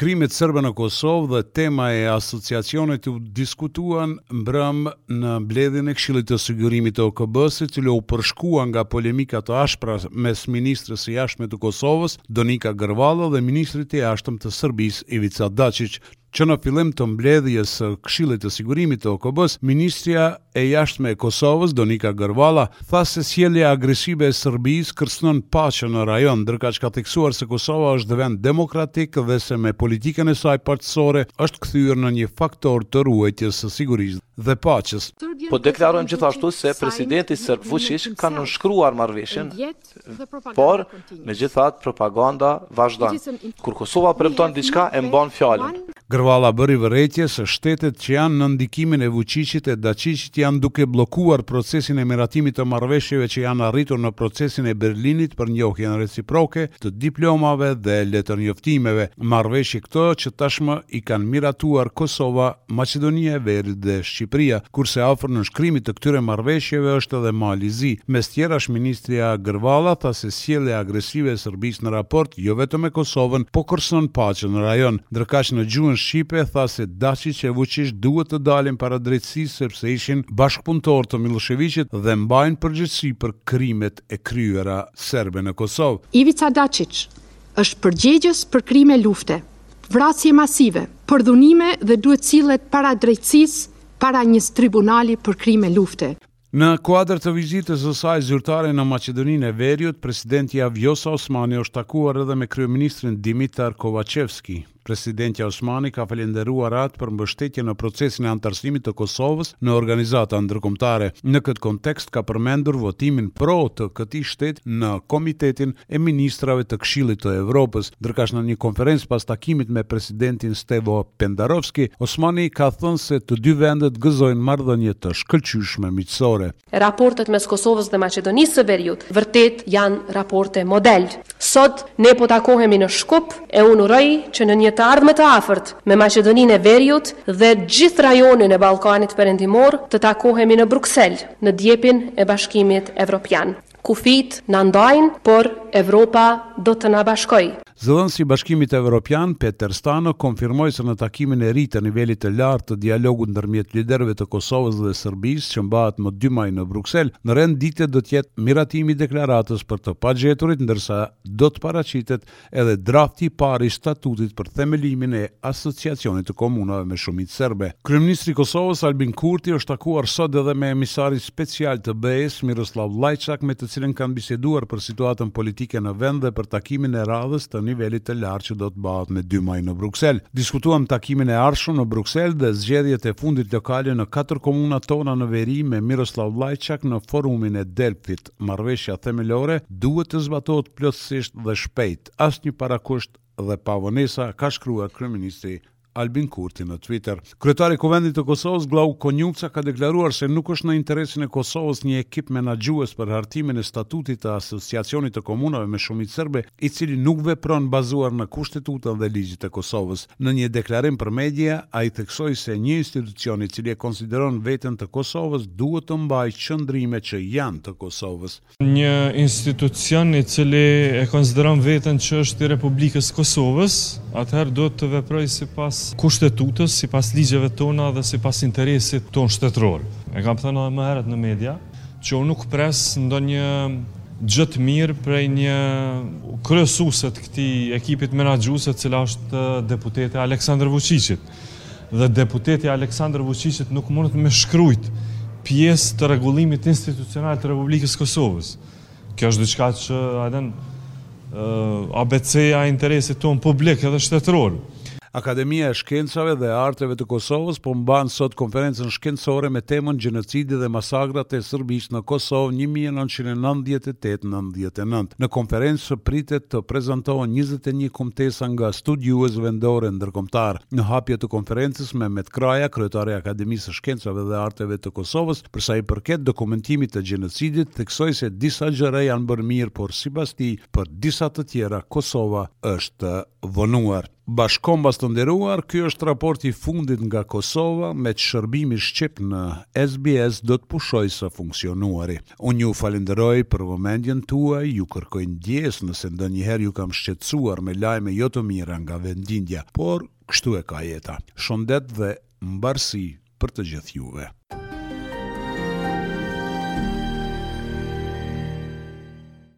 Krimet serbe në Kosovë dhe tema e asociacionit u diskutuan mbrëmë në mbledhjen e Këshillit të Sigurimit të OKB-së, e cila u përshkua nga polemika të ashpra mes ministres së Jashtme të Kosovës, Donika Gërvalla dhe ministrit të Jashtëm të Serbisë, Ivica Daçiq. Që në fillim të mbledhjes së Këshillit të Sigurimit të OKB-së, ministrja e Jashtme e Kosovës, Donika Gërvalla, tha se sjellja agresive e Serbisë kërcënon paqen në rajon, ndërkaq ka theksuar se Kosova është vend demokratik dhe se me politikën e saj paqësore është kthyer në një faktor të ruajtjes së sigurisë dhe paqes. Po deklarojmë gjithashtu se presidenti serb Vuçiq ka nënshkruar marrëveshjen Por, megjithatë, propaganda vazhdon. Kur Kosova premton diçka, e mban fjalën. Gërvalla bëri vërejtje se shtetet që janë nën ndikimin e Vuçiqit e Daçiqit janë duke bllokuar procesin e miratimit të marrëveshjeve që janë arritur në procesin e Berlinit për njohjen reciproke të diplomave dhe letërnjoftimeve, marrëveshje këto që tashmë i kanë miratuar Kosova Maqedonia e Veriut dhe Shqipëria, kurse afër nënshkrimit të këtyre marrëveshjeve është edhe Mali i Zi. Mes tjerash ministrja Gërvalla tha se sjellja agresive e Serbisë në raport jo vetëm me Kosovën, po kërcënon paqen në rajon. Ndërkaq në gjuhën shqipe tha se Daçiq e Vuçiq duhet të dalin para drejtësisë sepse ishin bashkëpunëtorë të Millosheviqit dhe mbajnë përgjegjësi për krimet e kryera serbe në Kosovë. Ivica Daçiq është përgjegjës për krime lufte Vrasje masive, përdhunime dhe duhet të sillet para drejtësisë para një tribunali për krime lufte. Në kuadër të vizitës së saj zyrtare në Maqedoninë e Veriut, presidentja Vjosa Osmani është takuar edhe me kryeministrin Dimitar Kovaçevski. Presidentja Osmani ka falënderuar atë për mbështetjen në procesin e anëtarësimit të Kosovës në organizata ndërkombëtare. Në këtë kontekst ka përmendur votimin pro të këtij shteti në Komitetin e Ministrave të Këshillit të Evropës, ndërkaq në një konferencë pas takimit me presidentin Stevo Pendarovski, Osmani ka thënë se të dy vendet gëzojnë marrëdhënie të shkëlqyeshme miqësore. Raportet mes Kosovës dhe Maqedonisë së Veriut vërtet janë raporte model. Sot ne po takohemi në Shkup e unë uroj që në një të ardhme të afërt me Maqedoninë e Veriut dhe gjithë rajonin e Ballkanit Perëndimor të takohemi në Bruksel, në djepin e Bashkimit Evropian. Kufijtë na ndajnë, por Evropa do të na bashkojë. Zëdhënësi i Bashkimit Evropian, Peter Stano, konfirmoi se në takimin e ri të nivelit të lartë të dialogut ndërmjet liderëve të Kosovës dhe Serbisë që mbahet më dy maj në Bruksel, në rend dite do të jetë miratimi i deklaratës për të pagjeturit ndërsa do të paraqitet edhe drafti i parë i statutit për themelimin e Asociacionit të Komunave me Shumicë Serbe. Kryeministri i Kosovës, Albin Kurti, është takuar sot edhe me emisarin special të BE-së, Miroslav Lajçak, me të cilin kanë biseduar për situatën politike në vend dhe për takimin e radhës të nivelit të lartë që do të bëhet me dy maj në Bruksel. Diskutuam takimin e ardhshëm në Bruksel dhe zgjedhjet e fundit lokale në katër komunat tona në veri me Miroslav Lajçak në Forumin e Delfit. Marrëveshja themelore duhet të zbatohet plotësisht dhe shpejt, asnjë parakusht dhe pa vonesa, ka shkruar kryeministri Albin Kurti në Twitter. Kryetari i Kuvendit të Kosovës, Glauk Konjufca ka deklaruar se nuk është në interesin e Kosovës një ekip menaxhues për hartimin e statutit të Asociacionit të Komunave me shumicë serbe, i cili nuk vepron bazuar në Kushtetutën dhe ligjet e Kosovës. Në një deklarim për media, ai theksoi se një institucion i cili e konsideron veten të Kosovës duhet të mbajë qëndrime që janë të Kosovës. Një institucion i cili e konsideron veten që është i Republikës së Kosovës, atëherë duhet të veprojë sipas Kushtetutës, sipas ligjeve tona dhe sipas interesit tonë shtetëror. E kam thënë edhe më herët në media, që unë nuk pres ndonjë gjë të mirë prej një kryesuese të. Këtij ekipit menaxhues e cila është deputete e Aleksandër Vuçiqit. Dhe deputetja e Aleksandër Vuçiqit nuk mundet me shkrujt pjesë të rregullimit institucional të Republikës së Kosovës. Kjo është diçka që, a den, ABC-ja e interesit tonë publik edhe shtetëror. Akademia e Shkencave dhe Arteve të Kosovës po mban sot konferencën shkencore me temën Gjenocidi dhe masakrat e Sërbisë në Kosovë një mijë e nëntëqind e nëntëdhjetë e tetë nëntëdhjetë e nëntë. Në konferencë pritet të prezantohen njëzet e një kumtesa nga studiues vendorë e ndërkombëtarë. Në hapje të konferencës, Mehmet Kraja, kryetar i Akademisë së Shkencave dhe Arteve të Kosovës, për sa i përket dokumentimit të gjenocidit, theksoi se disa gjëra janë bërë mirë, por sipas tij, për disa të tjera Kosova është vonuar. Bashkëkombas të nderuar, ky është raporti i fundit nga Kosova, meqë shërbimi shqip në SBS do të pushojë së funksionuari. Unë ju falënderoj për vëmendjen tuaj, ju kërkoj ndjesë nëse ndonjëherë ju kam shqetësuar me lajme jo të mira nga vendlindja, por kështu e ka jeta. Shëndet dhe mbarësi për të gjithë juve.